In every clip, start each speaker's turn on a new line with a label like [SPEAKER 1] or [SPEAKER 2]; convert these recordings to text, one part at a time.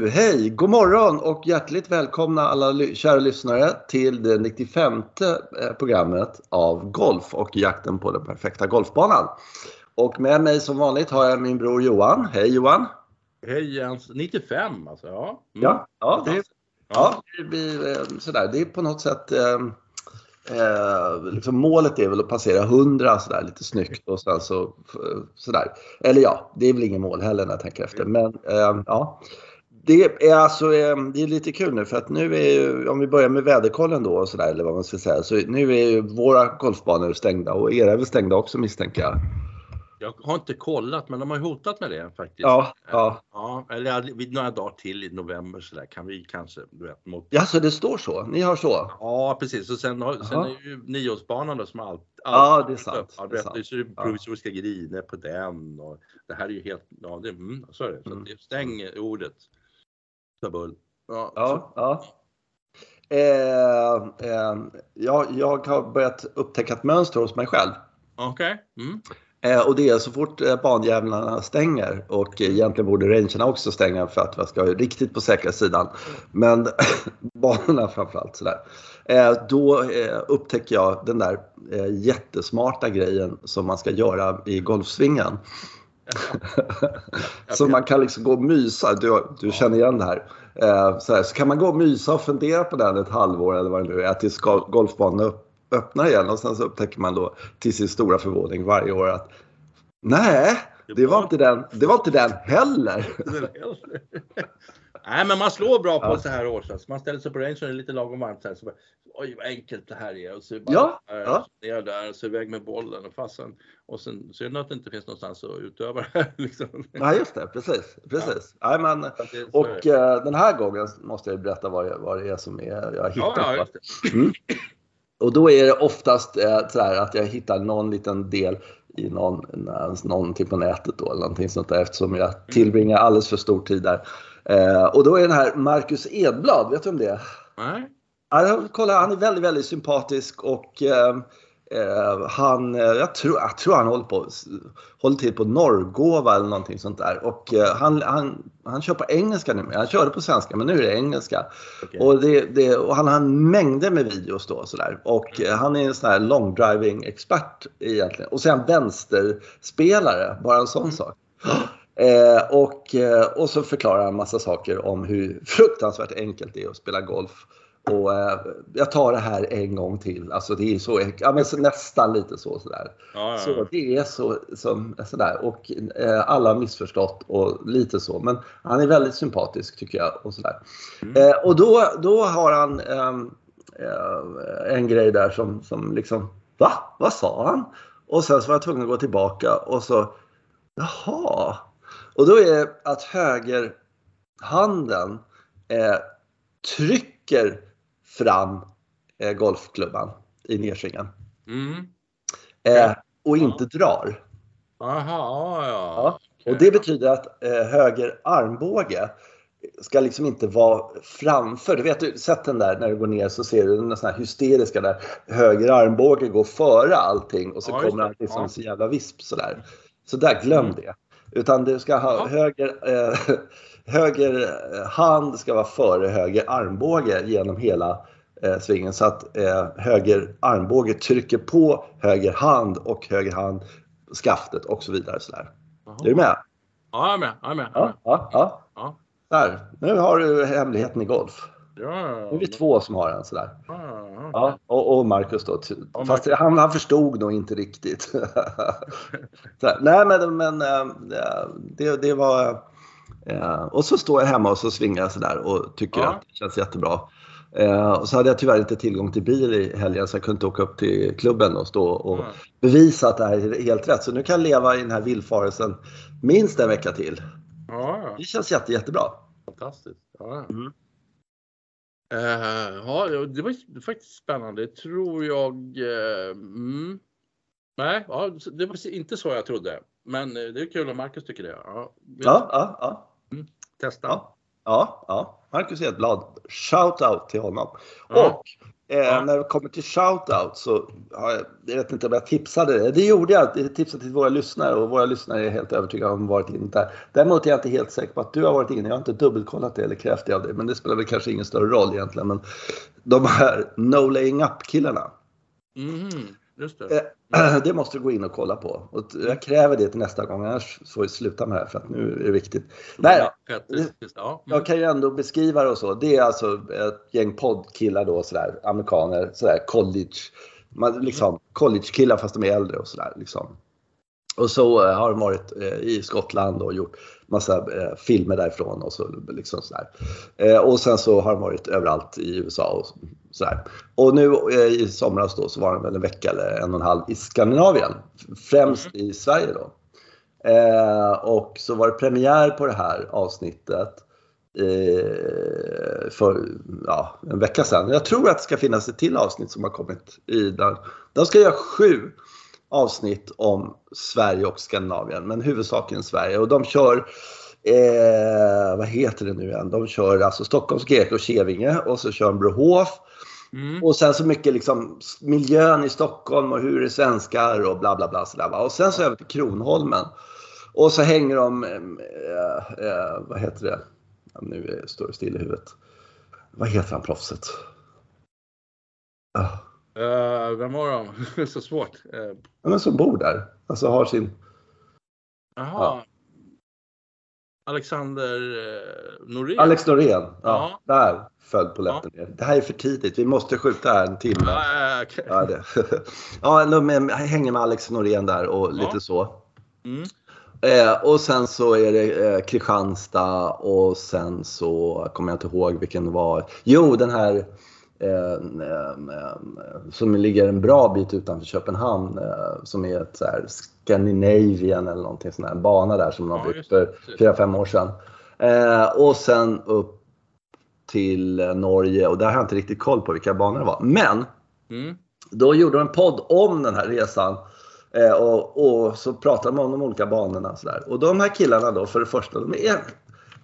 [SPEAKER 1] Hej! God morgon och hjärtligt välkomna alla kära lyssnare till det 95 eh, programmet av Golf och jakten på den perfekta golfbanan. Och med mig som vanligt har jag min bror Johan. Hej Johan!
[SPEAKER 2] Hej Jens, 95 alltså? Ja. Mm.
[SPEAKER 1] Ja, ja, det,
[SPEAKER 2] Ja.
[SPEAKER 1] det blir eh, sådär. Det är på något sätt eh, eh, liksom målet är väl att passera 100 sådär lite snyggt och sen så sådär. Eller ja, det är väl ingen mål heller när jag tänker efter. Men eh, ja. Det är alltså eh, det är lite kul nu för att nu är ju, om vi börjar med väderkollen då och sådär eller vad man ska säga. Så nu är ju våra golfbanor stängda och era är väl stängda också misstänker jag.
[SPEAKER 2] Jag har inte kollat men de har hotat med det faktiskt.
[SPEAKER 1] Ja, ja.
[SPEAKER 2] ja eller ja, vid några dagar till i november så där kan vi kanske, du vet, mot...
[SPEAKER 1] Ja, så det står så? Ni har så?
[SPEAKER 2] Ja precis och sen, har, sen är ju nioårsbanan då som allt,
[SPEAKER 1] Ja, det är sant.
[SPEAKER 2] Ja,
[SPEAKER 1] Det är
[SPEAKER 2] det
[SPEAKER 1] sant.
[SPEAKER 2] är ju
[SPEAKER 1] Ja.
[SPEAKER 2] provisoriska griner på den och det här är ju helt, ja det, mm, så är det. Så
[SPEAKER 1] Mm.
[SPEAKER 2] det stäng ordet. Sabull. Ja,
[SPEAKER 1] Ja, ja. Eh, eh, jag, jag har börjat upptäcka ett mönster hos mig själv.
[SPEAKER 2] Okej. Mm.
[SPEAKER 1] Eh, och det är så fort eh, banjävlarna stänger och eh, egentligen borde rangerna också stänga för att vi ska vara riktigt på säkra sidan. Men banorna framförallt sådär. Eh, då eh, upptäcker jag den där eh, jättesmarta grejen som man ska göra i golfsvingen. Så man kan liksom gå och mysa. Du, du känner igen det här. Eh, så, här. så kan man gå och mysa och fundera på den ett halvår eller vad det nu är tills go- golfbanan öppnar igen och sen så upptäcker man då till sin stora förvåning varje år att nej, det var inte den, det var inte den heller.
[SPEAKER 2] Nej men man slår bra på
[SPEAKER 1] Ja.
[SPEAKER 2] så här år så man ställer sig på range och det är lite lagom varmt så här, så bara, Oj vad enkelt det här är och så bara
[SPEAKER 1] Ja,
[SPEAKER 2] där,
[SPEAKER 1] ja.
[SPEAKER 2] ner där och så iväg med bollen och fasen och sen synd att det inte finns någonstans att utöva det här liksom.
[SPEAKER 1] Ja, just det, precis. precis. Nej, men, och eh, den här gången måste jag berätta vad, jag, vad det är som är, jag har hittat.
[SPEAKER 2] ja, ja, det.
[SPEAKER 1] Och då är det oftast eh, så här att jag hittar någon liten del i någon, någonting på nätet då, eller någonting sånt där eftersom jag tillbringar alldeles för stor tid där. Eh, och då är den här Marcus Edblad, vet du om det?
[SPEAKER 2] Nej.
[SPEAKER 1] Ja, kolla, han är väldigt, väldigt sympatisk och eh, eh, han, eh, jag tror, jag tror han håller, på, håller till på Norrgåva eller någonting sånt där. Och eh, han, han, han kör på engelska nu. Han körde på svenska men nu är det engelska.
[SPEAKER 2] Okej.
[SPEAKER 1] Och, det, det, och han har mängder med videos då sådär. Och eh, han är en sån här long driving expert egentligen. Och sen vänsterspelare, bara en sån sak. Eh, och, eh, och så förklarar han massa saker om hur fruktansvärt enkelt det är att spela golf. Och eh, jag tar det här en gång till. Alltså det är så, ja, men så nästan lite så sådär.
[SPEAKER 2] Ja, ja,
[SPEAKER 1] Så det är så, som, sådär. Och eh, alla har missförstått och lite så. Men han är väldigt sympatisk tycker jag. Och, sådär.
[SPEAKER 2] Mm.
[SPEAKER 1] Eh, och då, då har han ehm, eh, en grej där som, som liksom, va? Vad sa han? Och sen så var jag tvungen att gå tillbaka och så, jaha. Och då är det att högerhanden eh, trycker fram eh, golfklubban i nedsvingen.
[SPEAKER 2] Mm.
[SPEAKER 1] Eh, och inte drar.
[SPEAKER 2] Aha, ja,
[SPEAKER 1] Ja,
[SPEAKER 2] ja.
[SPEAKER 1] Och det betyder att eh, höger armbåge ska liksom inte vara framför. Du vet, du sett den där när du går ner så ser du den sån här hysteriska där höger armbåge går före allting och så
[SPEAKER 2] Ja,
[SPEAKER 1] kommer han liksom
[SPEAKER 2] Ja.
[SPEAKER 1] så jävla visp sådär. Så där, glöm
[SPEAKER 2] Mm.
[SPEAKER 1] det. Utan du ska ha
[SPEAKER 2] Ja.
[SPEAKER 1] höger, eh, höger eh, hand ska vara före höger armbåge genom hela eh, svingen så att eh, höger armbåge trycker på höger hand och höger hand skaftet och så vidare. Så där. Är du med?
[SPEAKER 2] Ja, jag är med. Jag är med.
[SPEAKER 1] ja, ja. Ja. Där. Nu har du hemligheten i golf.
[SPEAKER 2] Ja,
[SPEAKER 1] Nu är vi två som har den sådär.
[SPEAKER 2] ja, ja.
[SPEAKER 1] Och, och Marcus då.
[SPEAKER 2] Ja,
[SPEAKER 1] Fast han, han förstod nog inte riktigt. nej men, men äh, det, det var... äh, och så står jag hemma och så svingar jag sådär och tycker
[SPEAKER 2] Ja.
[SPEAKER 1] att det känns jättebra. Äh, och så hade jag tyvärr inte tillgång till bil i helgen så jag kunde inte åka upp till klubben och stå och
[SPEAKER 2] Ja.
[SPEAKER 1] bevisa att det här är helt rätt. Så nu kan jag leva i den här villfarelsen minst en vecka till.
[SPEAKER 2] Ja.
[SPEAKER 1] Det känns jätte, jättebra.
[SPEAKER 2] Fantastiskt. Ja.
[SPEAKER 1] Mm.
[SPEAKER 2] Eh, ja, det var faktiskt spännande. Tror jag. eh, mm. Nej, ja, det var inte så jag trodde. Men eh, det är kul om Marcus tycker det. Ja,
[SPEAKER 1] Ja, ja, ja.
[SPEAKER 2] Testa.
[SPEAKER 1] Ja. Ja, ja. Marcus Edblad. Shout out till honom. Och ja. När det kommer till shoutout så har jag, jag vet inte om jag tipsade det. Det gjorde jag. Jag tipsade till våra lyssnare och våra lyssnare är helt övertygade om varit inne där. Däremot är jag inte helt säker på att du har varit inne. Jag har inte dubbelkollat det eller krävt det av dig. Men det spelar väl kanske ingen större roll egentligen. Men de här No Laying Up killarna.
[SPEAKER 2] Mm. Just det.
[SPEAKER 1] Eh, det måste du gå in och kolla på. Och jag kräver det till nästa gång, annars får vi sluta med det här för att nu är det viktigt. Nej, jag kan ju ändå beskriva det och så. Det är alltså ett gäng poddkillar då, sådär, amerikaner, sådär college, man, liksom, collegekillar fast de är äldre och sådär. Liksom. Och så eh, har de varit eh, i Skottland och gjort massa filmer därifrån och så liksom sådär. och sen så har de varit överallt i USA och sådär. Och nu i somras då så var de väl en vecka eller en och en halv i Skandinavien. Främst mm. i Sverige då. och så var det premiär på det här avsnittet för ja, en vecka sedan. Jag tror att det ska finnas ett till avsnitt som har kommit i där. De ska göra sju avsnitt om Sverige och Skandinavien, men huvudsakligen Sverige. Och de kör, eh, vad heter det nu igen, de kör alltså Stockholms Grek och Kävinge och så kör de Brohof. Mm. Och sen så mycket liksom miljön i Stockholm och hur det är svenskar och bla bla bla. Sådär, va? Och sen så över till Kronholmen. Och så hänger de, eh, eh, vad heter det, ja, nu står det still i huvudet. Vad heter han proffset?
[SPEAKER 2] Ah. Uh, vem var de? så svårt. Uh.
[SPEAKER 1] Ja, men som bor där. Alltså har sin...
[SPEAKER 2] Jaha. Ja. Alexander uh, Norén.
[SPEAKER 1] Alex Norén. Ja, ja. Där föll på läppen ja. ner. Det här är för tidigt. Vi måste skjuta här en timme.
[SPEAKER 2] Ja, okay.
[SPEAKER 1] ja, det. ja de hänger med Alex Norén där och lite så. Mm. Eh, och sen så är det eh, Kristianstad och sen så kommer jag inte ihåg vilken det var. Jo, den här Eh, eh, som ligger en bra bit utanför Köpenhamn eh, som är ett så här Scandinavian eller någonting sån här bana där som de har byggt för 4-5 år sedan. och sen upp till Norge och där har jag inte riktigt koll på vilka banor det var. Men mm. då gjorde de en podd om den här resan och, och, så pratade de om de olika banorna. Och, så där. och de här killarna då, för det första, de är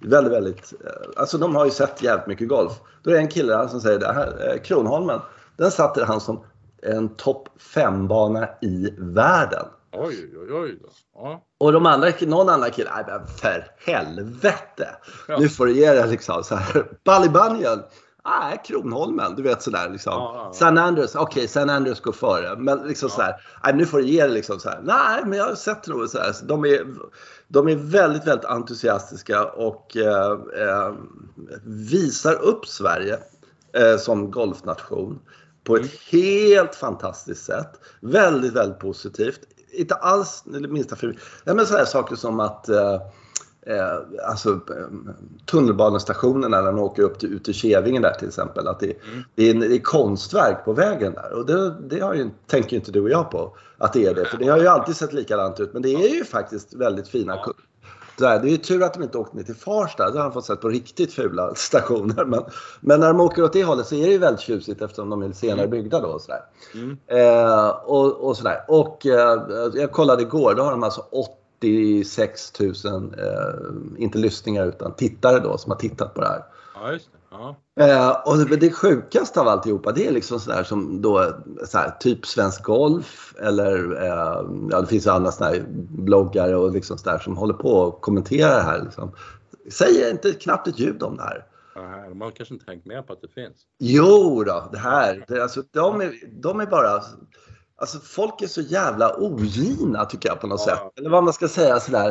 [SPEAKER 1] väldigt, väldigt, eh, alltså de har ju sett jävligt mycket golf. Då är det en kille som säger det här, eh, Kronholmen, den satte han som en topp 5-bana i världen.
[SPEAKER 2] Oj, oj, oj. Ja.
[SPEAKER 1] Och de andra, någon annan kille, nej men för helvete! Ja. Nu får du ge dig liksom så här. Ballybunyon, Nej, Kronholmen, du vet sådär liksom. Ja, ja, ja. San Andreas, okej, okay, San Andreas går före. Men liksom ja. sådär, nej, nu får du ge det liksom såhär. Nej, men jag har sett nog sådär. De är, de är väldigt, väldigt entusiastiska och eh, eh, visar upp Sverige eh, som golfnation på ett mm. helt fantastiskt sätt. Väldigt, väldigt positivt. Inte alls minsta för... Ja, men sådana saker som att eh, eh, alltså, eh, tunnelbanestationerna när man åker upp till, ut till Kävingen där till exempel. Att det, mm. det, är, det är konstverk på vägen där och det, det har ju, tänker inte du och jag på att det är det. För det har ju alltid sett likadant ut men det är ju faktiskt väldigt fina ja. Det är ju tur att de inte åkte ner till Farsta. Då har de fått sett på riktigt fula stationer. Men, men när de åker åt det hållet så är det ju väldigt tjusigt eftersom de är senare mm. byggda då. Och sådär. Mm. Eh, och, och, sådär. och eh, jag kollade igår, då har de alltså 86 000, eh, inte lyssningar utan tittare då som har tittat på det här.
[SPEAKER 2] Ja, just det.
[SPEAKER 1] Eh, och det, sjukaste av alltihopa det är liksom sådär som då, sådär, typ Svensk Golf eller eh, ja, det finns ju andra sådär bloggare och liksom sådär som håller på och kommenterar det här. Liksom. Säger inte knappt ett ljud om det här.
[SPEAKER 2] De har kanske inte tänkt med på att det finns.
[SPEAKER 1] Jo då, det här, det, alltså, de, är, de är bara Alltså folk är så jävla ogina tycker jag på något ja. sätt. Eller vad man ska säga sådär.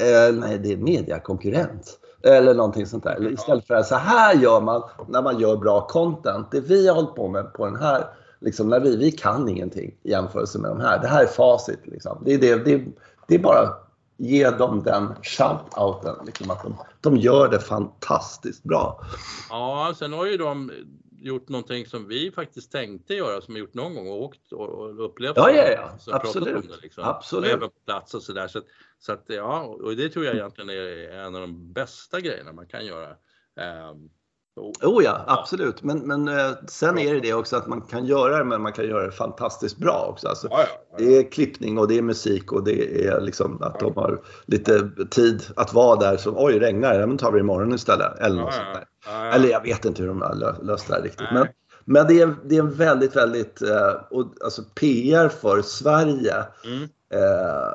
[SPEAKER 1] Eh, nej, det är mediakonkurrent. Eller någonting sånt där. Istället för att så här gör man när man gör bra content. Det vi har hållit på med på den här, liksom, när vi, vi kan ingenting i jämförelse med de här. Det här är facit. Liksom. Det, är det, det, det är bara ge dem den shout-outen. Liksom, att de, de gör det fantastiskt bra.
[SPEAKER 2] Ja, sen har ju de gjort någonting som vi faktiskt tänkte göra, som vi gjort någon gång och åkt och upplevt.
[SPEAKER 1] Ja, ja, ja. Absolut. Det, liksom. Absolut.
[SPEAKER 2] även på plats och sådär. Så, så att ja, och det tror jag egentligen är en av de bästa grejerna man kan göra. Um,
[SPEAKER 1] Oh ja, absolut. Men, men eh, sen är det det också att man kan göra det, men man kan göra det fantastiskt bra också. Alltså, ja, ja, ja. Det är klippning och det är musik och det är liksom att de har lite tid att vara där. Så, Oj, regnar det? Men tar vi imorgon istället. Eller något sånt där. Eller jag vet inte hur de har löst det här riktigt. Men, Men det är, det är en väldigt, väldigt, eh, och, alltså PR för Sverige
[SPEAKER 2] Mm.
[SPEAKER 1] eh,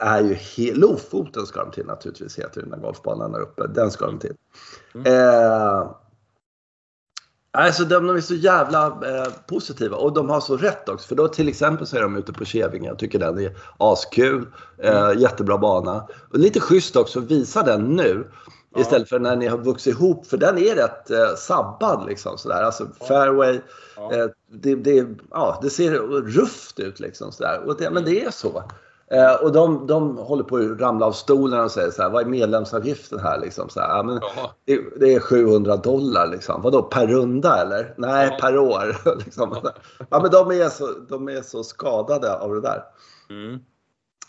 [SPEAKER 1] är ju he- Lofoten ska de till naturligtvis, heter den där golfbanan där uppe. Den ska de till.
[SPEAKER 2] Mm.
[SPEAKER 1] Eh, alltså de, de är så jävla eh, positiva och de har så rätt också. För då till exempel så är de ute på Kävinge. Jag tycker den är askul. Eh, jättebra bana. Och lite schysst också, visa den nu.
[SPEAKER 2] Ja.
[SPEAKER 1] Istället för när ni har vuxit ihop, för den är rätt eh, sabbad liksom sådär. Alltså fairway,
[SPEAKER 2] Ja.
[SPEAKER 1] eh, det, det, ja, det ser rufft ut liksom sådär. Och det, men det är så. Eh, och de, de håller på att ramla av stolen och säger så här, vad är medlemsavgiften här liksom? Så här, ja, men det, det är 700 dollar liksom. Vadå, per runda eller? Nej,
[SPEAKER 2] Ja.
[SPEAKER 1] per år. liksom. Ja, men de är, så, de är så skadade av det där.
[SPEAKER 2] Mm.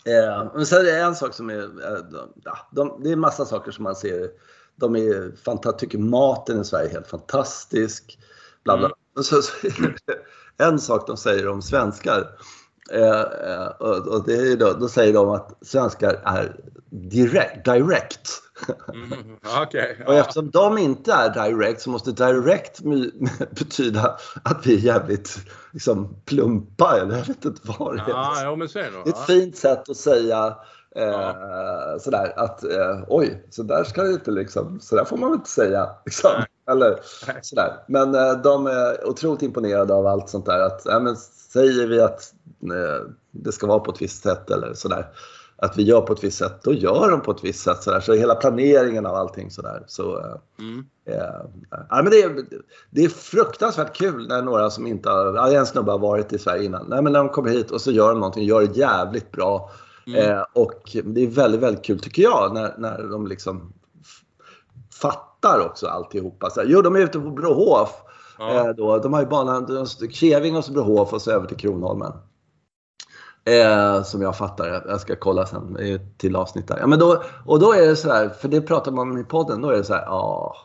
[SPEAKER 1] Eh, men sen är det en sak som är, eh, ja, de, det är massa saker som man ser. De är fanta- tycker maten i Sverige är helt fantastisk. Bla, bla.
[SPEAKER 2] Mm.
[SPEAKER 1] Så, så, en sak de säger om svenskar. Eh, eh, och, det är då, då säger de att svenskar är direkt. direct.
[SPEAKER 2] Mm. Ja, Okej.
[SPEAKER 1] Och
[SPEAKER 2] Ja.
[SPEAKER 1] eftersom de inte är direct så måste direct my- betyda att vi är jävligt liksom, plumpa eller jag vet inte vad det är.
[SPEAKER 2] Ja, men så är det nog.
[SPEAKER 1] Det är ett
[SPEAKER 2] Ja.
[SPEAKER 1] fint sätt att säga eh, sådär att eh, oj, så där ska det inte liksom, så där får man väl inte säga. Liksom. Eller sådär. Men eh, de är otroligt imponerade av allt sånt där. Att, ja, men, säger vi att eh, det ska vara på ett visst sätt eller sådär. Att vi gör på ett visst sätt, då gör de på ett visst sätt. Sådär. Så hela planeringen av allting sådär. Så, eh,
[SPEAKER 2] Mm.
[SPEAKER 1] Ja, ja, men det, är, det är fruktansvärt kul när några som inte har, ja, en snubbe har varit i Sverige innan. Nej, men när de kommer hit och så gör de någonting, gör det jävligt bra.
[SPEAKER 2] Mm.
[SPEAKER 1] Eh, och det är väldigt, väldigt kul tycker jag när, när de liksom fattar också alltihopa. Så här, jo, de är ute på Brohof.
[SPEAKER 2] Ja.
[SPEAKER 1] Eh, då, de har ju banan Keving och så Brohof och så över till Kronholmen. Eh, som jag fattar. Jag ska kolla sen till avsnitt där. Ja, men då, och då är det så här, för det pratar man om i podden, då är det så här, ja,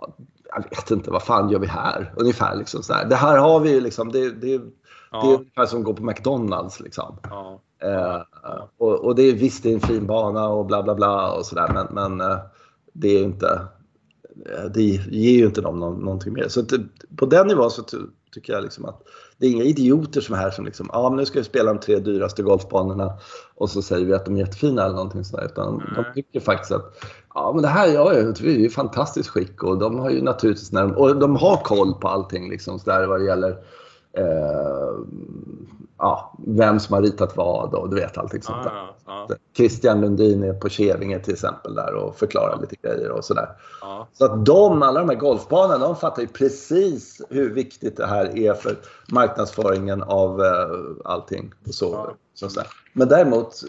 [SPEAKER 1] ja, jag vet inte, vad fan gör vi här? Ungefär liksom så här. Det här har vi ju liksom, det, det, det är
[SPEAKER 2] Ja.
[SPEAKER 1] ungefär som att gå på McDonalds liksom.
[SPEAKER 2] Ja.
[SPEAKER 1] Eh, och, och det är visst, det är en fin bana och bla bla bla och sådär men, men eh, det är inte det ger ju inte dem någon, någonting mer. Så på den nivån så ty, tycker jag liksom att det är inga idioter som är här som liksom, ja men nu ska vi spela de tre dyraste golfbanorna och så säger vi att de är jättefina eller någonting sådär. Utan de
[SPEAKER 2] Nej.
[SPEAKER 1] tycker faktiskt att ja men det här vi är ju i fantastiskt skick och de har ju naturligtvis, när de, och de har koll på allting liksom sådär vad det gäller eh, ja, vem som har ritat vad och du vet allting sånt där.
[SPEAKER 2] Ja, ja,
[SPEAKER 1] Christian Lundin är på Kävinge till exempel där och förklarar lite grejer och sådär. Så att de, alla de här golfbanorna, de fattar ju precis hur viktigt det här är för marknadsföringen av eh, allting. Och så, så säga. Men däremot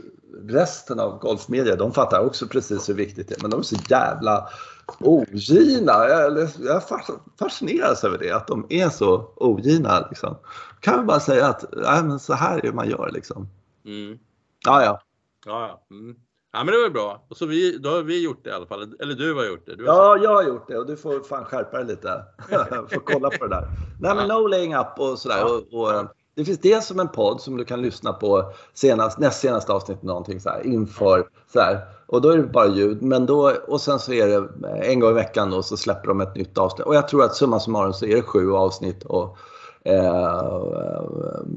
[SPEAKER 1] resten av golfmedia, de fattar också precis hur viktigt det är. Men de är så jävla ogina. Jag, jag fascineras över det, att de är så ogina. Liksom. Kan vi bara säga att nej, men så här är det man gör liksom.
[SPEAKER 2] Mm.
[SPEAKER 1] Ja, ja.
[SPEAKER 2] Ja, ja. Mm. ja, men det var bra. Och så vi, då har vi gjort det i alla fall. Eller du har gjort det. Har
[SPEAKER 1] Ja, jag har gjort det och du får fan skärpa dig lite. får kolla på det där. Nej, men no laying up och sådär.
[SPEAKER 2] Ja.
[SPEAKER 1] Och, och, det finns det som en podd som du kan lyssna på senast, näst senaste avsnittet någonting så här, inför. Så här. Och då är det bara ljud. Men då, och sen så är det eh, en gång i veckan då, så släpper de ett nytt avsnitt. Och jag tror att summa summarum så är det sju avsnitt. Och, eh,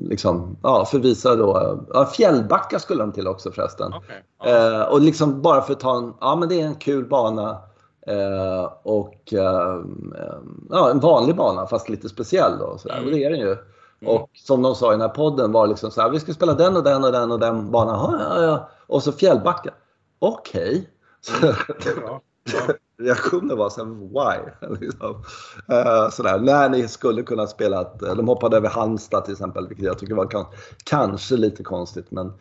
[SPEAKER 1] liksom, ja, förvisa då. Ja, Fjällbacka skulle de till också förresten.
[SPEAKER 2] Okej. Ja.
[SPEAKER 1] Eh, och liksom bara för att ta en, ja men det är en kul bana. Eh, och eh, ja, en vanlig bana fast lite speciell då. Sådär.
[SPEAKER 2] Mm.
[SPEAKER 1] Och det är den ju. Och som de sa i den här podden var liksom så här, vi ska spela den och den och den och den banan. Ja, ja, ja. Och så Fjällbacka. Okej.
[SPEAKER 2] Bra. Ja.
[SPEAKER 1] Reaktionen var så här, why? liksom. Eh, sådär. När ni skulle kunna spela, att, eh, de hoppade över Halmstad till exempel, vilket jag tycker var kan, kanske lite konstigt. Men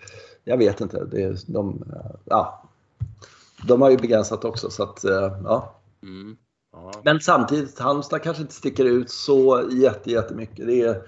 [SPEAKER 1] jag vet inte. Det är, de, eh, ja, de har ju begränsat också. Så att, ja.
[SPEAKER 2] Mm.
[SPEAKER 1] Men samtidigt, Halmstad kanske inte sticker ut så jätte, jättemycket. Det är,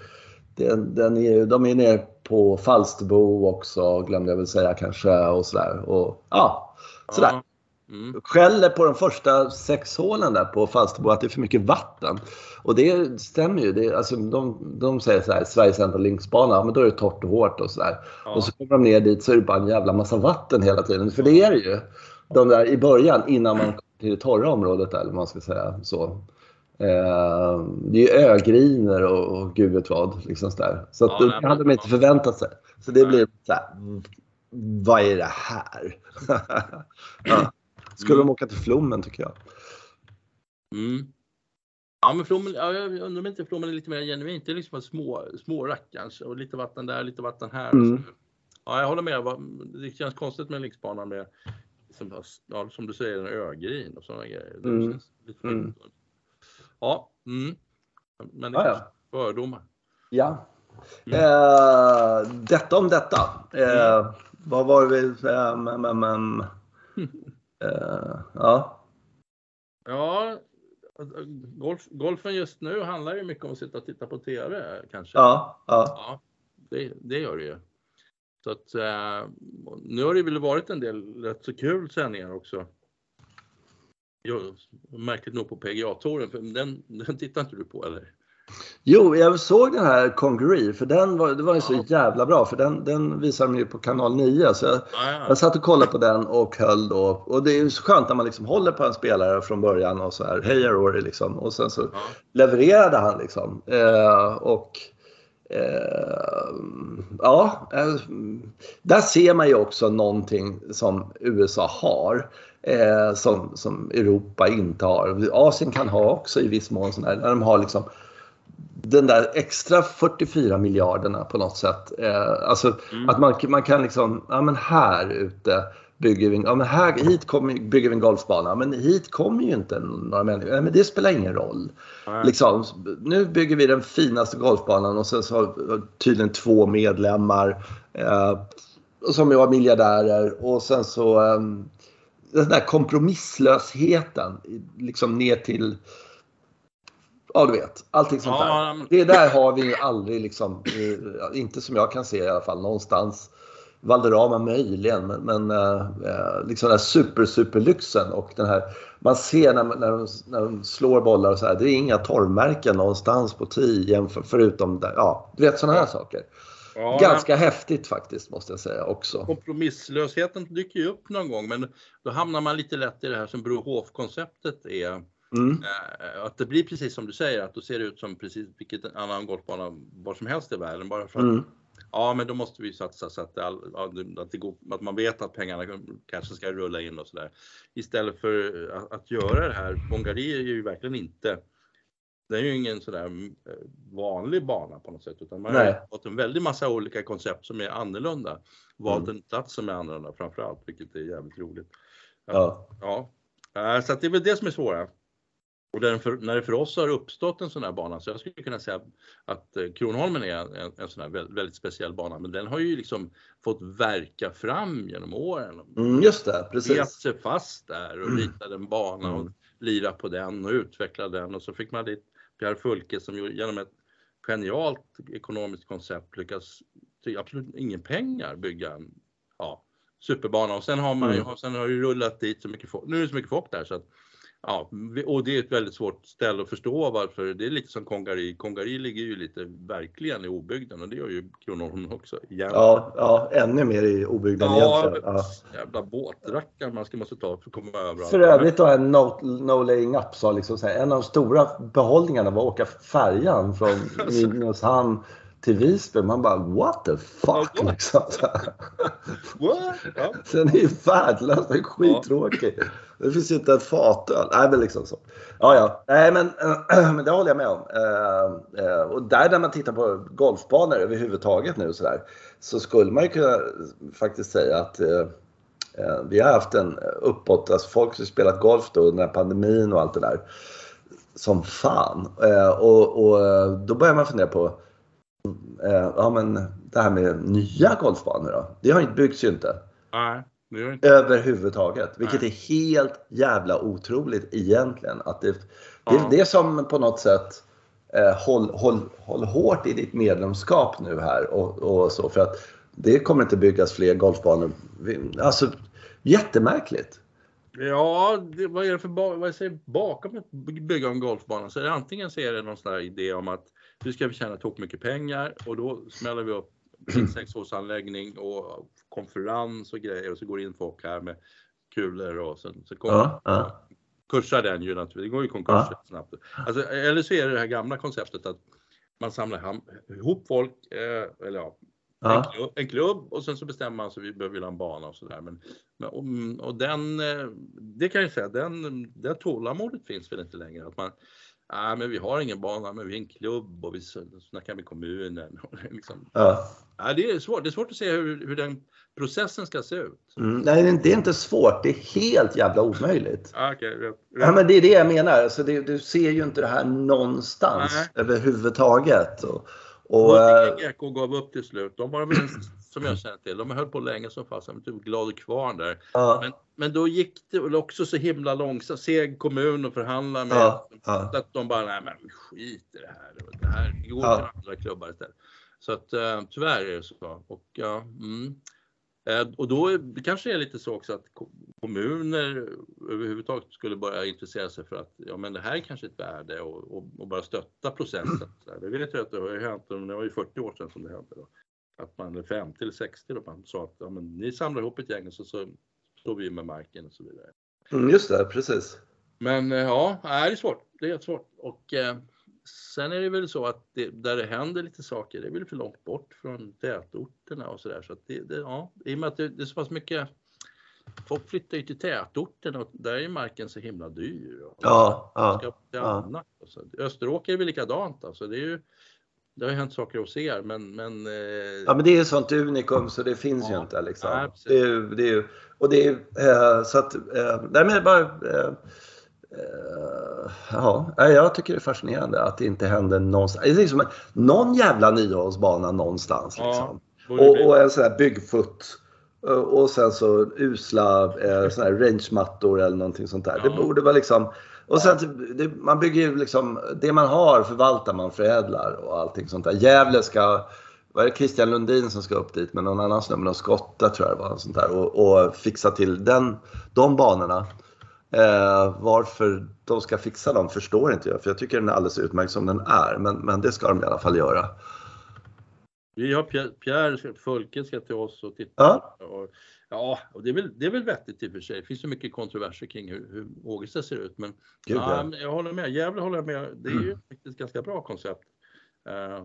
[SPEAKER 1] den, den är, de är nere på Falsterbo också, glömde jag väl säga kanske. Och sådär. Och, ja, sådär.
[SPEAKER 2] Mm.
[SPEAKER 1] skäller på de första sex hålen där på Falsterbo att det är för mycket vatten. Och det stämmer ju. Det alltså, de, de säger så här, Sveriges enda linksbana, ja, men då är det torrt och hårt och sådär.
[SPEAKER 2] Ja.
[SPEAKER 1] Och så kommer de ner dit så är det bara en jävla massa vatten hela tiden. För det är det ju. De där i början innan man kommer till det torra området där, eller man ska säga så. Eh, det är ju ögriner och, och gud vet vad. Liksom sådär. Så att
[SPEAKER 2] Ja, men-
[SPEAKER 1] hade de inte förväntat sig. Så det blir så här, vad är det här? ja. Skulle
[SPEAKER 2] Mm.
[SPEAKER 1] de åka till Flommen tycker jag.
[SPEAKER 2] Mm. Ja men Flommen, ja, jag undrar om inte Flommen är lite mer genuint. Det är liksom små, små rackarns och lite vatten där, lite vatten här.
[SPEAKER 1] Mm.
[SPEAKER 2] Ja jag håller med. Det känns konstigt med en linksbana med som, ja, som du säger en ögrin och sådana grejer. Det
[SPEAKER 1] Mm.
[SPEAKER 2] känns lite
[SPEAKER 1] Mm.
[SPEAKER 2] Ja, mm. men det är
[SPEAKER 1] ja.
[SPEAKER 2] fördomar.
[SPEAKER 1] Ja.
[SPEAKER 2] Mm.
[SPEAKER 1] Eh, detta om detta. Eh, Vad var det vi... Eh, eh, ja.
[SPEAKER 2] Ja, golf, golfen just nu handlar ju mycket om att sitta och titta på TV kanske.
[SPEAKER 1] Ja. ja.
[SPEAKER 2] Ja, det, det gör det ju. Så att eh, nu har det väl varit en del rätt så kul sändningar också. Jo, märkligt nog på PGA-touren, för den, den tittar inte du på eller?
[SPEAKER 1] Jo, jag såg den här Congaree för den var, det var ju så jävla bra för den, den visar de ju på kanal 9. Så jag,
[SPEAKER 2] Ja, ja.
[SPEAKER 1] jag satt och kollade på den och höll då. Och det är ju så skönt när man liksom håller på en spelare från början och så här, hej Rory liksom. Och sen så
[SPEAKER 2] Ja.
[SPEAKER 1] levererade han liksom. Eh, och eh, ja, eh, där ser man ju också någonting som USA har. Eh, som, som Europa inte har. Asien kan ha också i viss mån sådär. När de har liksom den där extra 44 miljarderna på något sätt. Eh, alltså
[SPEAKER 2] Mm.
[SPEAKER 1] att man, man kan liksom, ja men här ute bygger vi, ja men här, hit kommer, bygger vi en golfbana. Men hit kommer ju inte några människor. Ja, men det spelar ingen roll.
[SPEAKER 2] Nej.
[SPEAKER 1] Liksom, nu bygger vi den finaste golfbanan och sen så har tydligen två medlemmar eh, som var miljardärer och sen så eh, den där kompromisslösheten liksom ner till Ja, du vet. Allting sånt
[SPEAKER 2] Ja,
[SPEAKER 1] där. Det där har vi ju aldrig liksom, eh, inte som jag kan se i alla fall, någonstans. Valderrama möjligen, men, men eh, eh, liksom den här super, superlyxen och den här, man ser när, när, de, när de slår bollar och så här, det är inga torrmärken någonstans på 10 jämför, förutom där, ja, du vet sådana här saker.
[SPEAKER 2] Ja,
[SPEAKER 1] Ganska häftigt faktiskt måste jag säga också.
[SPEAKER 2] Kompromisslösheten dyker ju upp någon gång, men då hamnar man lite lätt i det här som Brohof-konceptet är.
[SPEAKER 1] Mm.
[SPEAKER 2] Eh, Att det blir precis som du säger, att då ser det ut som precis vilket annan golfbana var som helst i världen. Bara för att,
[SPEAKER 1] Mm.
[SPEAKER 2] ja men då måste vi satsa så att, det all, ja, att, det går, att man vet att pengarna kanske ska rulla in och sådär. Istället för att, att göra det här, Bongari är ju verkligen inte det är ju ingen sådär eh, vanlig bana på något sätt utan man har
[SPEAKER 1] Nej.
[SPEAKER 2] fått en väldig massa olika koncept som är annorlunda. Valt
[SPEAKER 1] Mm.
[SPEAKER 2] en plats som är annorlunda framförallt, vilket är jävligt roligt.
[SPEAKER 1] Ja.
[SPEAKER 2] Ja, Eh, så att det är väl det som är svåra. Och för, när det för oss har uppstått en sån här bana, så jag skulle kunna säga att eh, Kronholmen är en, en sån här väldigt, väldigt speciell bana, men den har ju liksom fått verka fram genom åren.
[SPEAKER 1] Mm, just det,
[SPEAKER 2] Bet
[SPEAKER 1] precis.
[SPEAKER 2] sig fast där och ritade en bana och
[SPEAKER 1] Mm.
[SPEAKER 2] lira på den och utveckla den och så fick man dit Pierre Fulke som genom ett genialt ekonomiskt koncept lyckas till absolut ingen pengar bygga en ja, superbana och sen har man ju,
[SPEAKER 1] Mm.
[SPEAKER 2] sen har ju rullat dit så mycket folk, nu är det så mycket folk där så att Ja, och det är ett väldigt svårt ställe att förstå varför. Det är lite som Kongari. Kongari ligger ju lite verkligen i obygden och det gör ju Kronholmen också. Igen.
[SPEAKER 1] Ja, ja, ännu mer i obygden
[SPEAKER 2] Ja,
[SPEAKER 1] egentligen. Ja.
[SPEAKER 2] jävla båtrackar man ska måste ta för att komma över.
[SPEAKER 1] För övrigt då en no, no laying up sa liksom så här, en av de stora behållningarna var att åka färjan från Nynäshamn till Visby. Man bara what the fuck
[SPEAKER 2] Ja.
[SPEAKER 1] liksom.
[SPEAKER 2] What? Ja.
[SPEAKER 1] Den är ju värdelös, den är skittråkig. Det finns ju inte ett fatöl. Nej men liksom så. Ja ja, nej men, men det håller jag med om. Eh, eh, och där när man tittar på golfbanor överhuvudtaget nu så där. Så skulle man ju kunna faktiskt säga att eh, vi har haft en uppåt, alltså folk som spelat golf då under pandemin och allt det där. Som fan. Och, och då börjar man fundera på eh, ja men det här med nya golfbanor då. Det har inte byggts ju inte.
[SPEAKER 2] Nej, inte.
[SPEAKER 1] Överhuvudtaget. Vilket
[SPEAKER 2] Nej.
[SPEAKER 1] är helt jävla otroligt egentligen. Att det, det är det som på något sätt eh, håll, håll, håll hårt i ditt medlemskap nu här och, och så. För att det kommer inte byggas fler golfbanor. Alltså jättemärkligt.
[SPEAKER 2] Ja, det, vad är det för vad säger bakom att by- bygga en golfbana? Så är det antingen så är det någon sån här idé om att nu ska vi tjäna tok mycket pengar och då smäller vi upp en sexårsanläggning och konferens och grejer och så går in folk här med kulor och sen så kommer
[SPEAKER 1] Ja, ja.
[SPEAKER 2] kursar den ju naturligtvis. Det går ju konkurs
[SPEAKER 1] Ja.
[SPEAKER 2] snabbt. Alltså, eller så är det det här gamla konceptet att man samlar ihop folk, eh, eller ja, en, klubb, en klubb och sen så bestämmer man sig, vi behöver ha en bana och sådär. Men, men, och, och den, eh, det kan jag säga, den, det tålamodet finns väl inte längre. Att man, nej men vi har ingen bana, men vi är en klubb och vi snackar med kommunen. Liksom,
[SPEAKER 1] Ja.
[SPEAKER 2] ja, det, är svårt, det är svårt att se hur, hur den processen ska se ut.
[SPEAKER 1] Mm, nej, det är inte svårt. Det är helt jävla omöjligt.
[SPEAKER 2] Ja, okej, rätt,
[SPEAKER 1] Ja, men det är det jag menar. Alltså det, du ser ju inte det här någonstans
[SPEAKER 2] Nej.
[SPEAKER 1] överhuvudtaget. Och, och,
[SPEAKER 2] Och
[SPEAKER 1] eh,
[SPEAKER 2] Gekko gav upp till slut. De var väl som jag känner till, de höll på länge som är typ glad och kvar där.
[SPEAKER 1] ja,
[SPEAKER 2] Men, men då gick det väl också så himla långsamt. Seg kommun och förhandla med.
[SPEAKER 1] Ja, ja.
[SPEAKER 2] Att de bara, nej men vi skiter i det här. Det här går till andra klubbar istället. Så att eh, tyvärr är det så. Och, ja, mm. eh, och då är, det kanske är lite så också att ko- kommuner överhuvudtaget skulle börja intressera sig för att ja, men det här är kanske ett värde och, och, och bara stötta processen. Här. Det vet jag att det har ju hänt, och det var ju 40 år sedan som det hände. Då. Att man, eller 50 eller 60 då, man sa att ja, men, ni samlar ihop ett gäng och så, så står vi med marken och så vidare.
[SPEAKER 1] mm, just det, precis.
[SPEAKER 2] Men eh, ja, det är svårt. Det är jättesvårt. Och eh, sen är det väl så att det, där det händer lite saker, det är väl för långt bort från tätorterna och sådär. Så att det, det, ja, i och med att det, det är så pass mycket Folk flyttar ju till tätorten och där är marken så himla dyr. Och
[SPEAKER 1] Ja,
[SPEAKER 2] man
[SPEAKER 1] ja,
[SPEAKER 2] ska
[SPEAKER 1] ja.
[SPEAKER 2] annat. Och så. Österåker är väl likadant. Alltså. Det, är ju, det har ju hänt saker hos er men, men eh,
[SPEAKER 1] Ja, men det är ett sånt unikum så det finns ju
[SPEAKER 2] Ja.
[SPEAKER 1] inte. Liksom.
[SPEAKER 2] Nej,
[SPEAKER 1] det är, ju- det är, ju- och det är eh, så att, eh, nej, men bara, ja, jag tycker det är fascinerande att det inte händer någonstans. Det är liksom någon jävla niohålsbana någonstans. Liksom. Och, och en sån här byggfutt. Och sen så usla eh, såna här rangemattor eller någonting sånt där.
[SPEAKER 2] Ja.
[SPEAKER 1] Det borde vara liksom och sen, typ, det, man bygger ju liksom, det man har förvaltar man, förädlar och allting sånt där. Gävle ska, vad är det Christian Lundin som ska upp dit med någon annan snubbe, någon skotta tror jag det var, sånt där, och, och fixa till den, de banorna. Eh, varför de ska fixa dem förstår inte jag, för jag tycker den är alldeles utmärkt som den är. Men, men det ska de i alla fall göra.
[SPEAKER 2] Vi har Pierre, Pierre Fulke ska till oss och titta.
[SPEAKER 1] Ja.
[SPEAKER 2] Och, ja, och det är, väl, det är väl vettigt i och för sig. Det finns så mycket kontroverser kring hur, hur Ågesta ser ut. Men,
[SPEAKER 1] Gud,
[SPEAKER 2] ja,
[SPEAKER 1] ja.
[SPEAKER 2] men jag håller med. Gävle håller jag med. Det är ju faktiskt ett ganska bra koncept. Eh,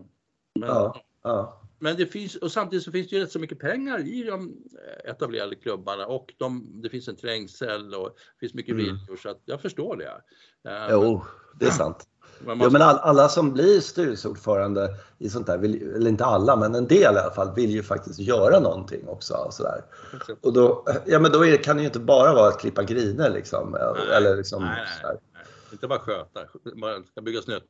[SPEAKER 2] men,
[SPEAKER 1] Ja. Ja.
[SPEAKER 2] men det finns, och samtidigt så finns det ju rätt så mycket pengar i de etablerade klubbarna och de, det finns en trängsel och det finns mycket
[SPEAKER 1] Mm.
[SPEAKER 2] viljor så att jag förstår det. Eh,
[SPEAKER 1] Jo, det är sant.
[SPEAKER 2] Men man
[SPEAKER 1] Jo, men all, alla som blir styrelseordförande i sånt där, vill, eller inte alla, men en del i alla fall, vill ju faktiskt göra någonting också. Och sådär. Och då, ja, men då är, kan det ju inte bara vara att klippa griner liksom.
[SPEAKER 2] Nej,
[SPEAKER 1] eller liksom
[SPEAKER 2] nej, nej. Inte bara sköta, ska byggas nytt.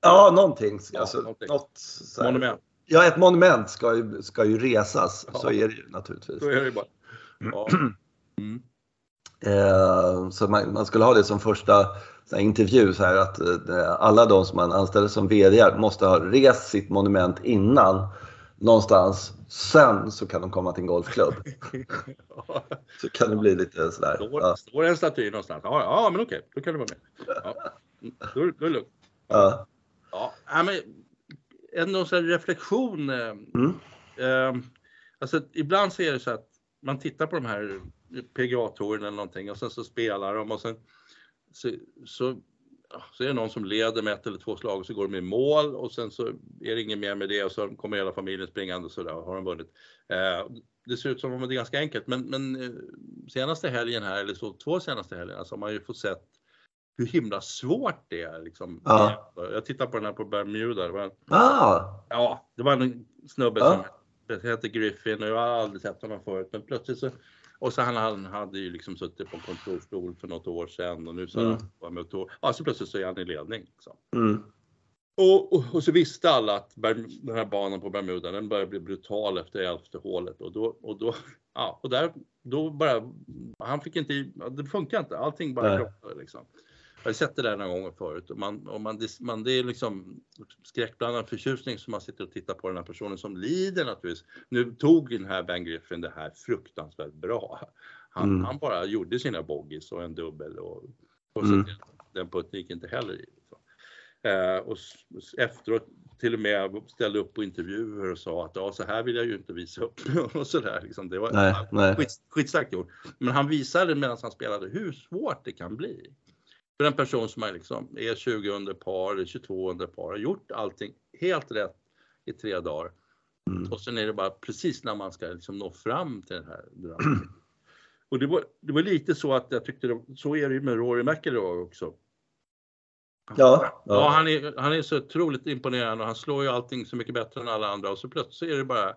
[SPEAKER 1] Ja, någonting.
[SPEAKER 2] Ja,
[SPEAKER 1] Alltså,
[SPEAKER 2] någonting.
[SPEAKER 1] Något.
[SPEAKER 2] Monument.
[SPEAKER 1] Ja, ett monument ska ju, ska ju resas.
[SPEAKER 2] Ja.
[SPEAKER 1] Så är det ju naturligtvis.
[SPEAKER 2] Så är det bara. Ja. Mm.
[SPEAKER 1] Eh, så man, man skulle ha det som första så intervju så här att eh, alla de som man anställer som VD måste ha rest sitt monument innan någonstans. Sen så kan de komma till en golfklubb.
[SPEAKER 2] Ja.
[SPEAKER 1] Så kan det bli lite sådär.
[SPEAKER 2] Står,
[SPEAKER 1] Ja,
[SPEAKER 2] står en staty någonstans? Ja, ja men okej, då kan du vara med. Ja. Då, då är det lugnt.
[SPEAKER 1] ja.
[SPEAKER 2] Ja, ja, men en någon sån här reflektion. eh,
[SPEAKER 1] Mm.
[SPEAKER 2] Eh, alltså ibland så är det så att man tittar på de här PGA-touren eller någonting och sen så spelar de och sen så, så, så är det någon som leder med ett eller två slag och så går de i mål och sen så är det inget mer med det och så kommer hela familjen springande och så där har de vunnit. Eh, det ser ut som om det är ganska enkelt men, men eh, senaste helgen här eller så två senaste helgerna så har man ju fått sett hur himla svårt det är liksom.
[SPEAKER 1] Ja.
[SPEAKER 2] Jag tittar på den här på Bermuda. Det var,
[SPEAKER 1] Ah,
[SPEAKER 2] Ja, det var en snubbe
[SPEAKER 1] Ja.
[SPEAKER 2] som heter Griffin och jag har aldrig sett honom förut. Men plötsligt så, och så han, han hade ju liksom suttit på en kontorsstol för något år sedan och nu så
[SPEAKER 1] Mm.
[SPEAKER 2] var med och ja så plötsligt så är han i ledning. Liksom.
[SPEAKER 1] mm.
[SPEAKER 2] Och, och, och så visste alla att den här banan på Bermuda den börjar bli brutal efter elfte hålet och då, och då, ja och där, då bara, han fick inte, det funkar inte, allting bara krockade liksom. Jag har sett det där några gånger förut och man, och man, det- man, det är liksom skräckblandad förtjusning som man sitter och tittar på den här personen som lider naturligtvis. Nu tog den här Ben Griffin det här fruktansvärt bra. Han,
[SPEAKER 1] Mm.
[SPEAKER 2] han bara gjorde sina bogies och en dubbel och, och
[SPEAKER 1] Mm.
[SPEAKER 2] så den putten gick inte heller i. liksom. Eh, och efteråt till och med ställde upp på intervjuer och sa att ja, så här vill jag ju inte visa upp och sådär. Liksom. Det var
[SPEAKER 1] Nej, nej.
[SPEAKER 2] Skit, skitstarkt gjort. Men han visade medan han spelade hur svårt det kan bli. För en person som är, liksom, är 20 under par eller 22 under par, har gjort allting helt rätt i tre dagar.
[SPEAKER 1] Mm.
[SPEAKER 2] Och sen är det bara precis när man ska liksom nå fram till den här drömmen. Och det var, det var lite så att jag tyckte, det, så är det ju med Rory McIlroy också.
[SPEAKER 1] Ja,
[SPEAKER 2] Ja,
[SPEAKER 1] ja.
[SPEAKER 2] han, är, han är så otroligt imponerande och han slår ju allting så mycket bättre än alla andra och så plötsligt är det bara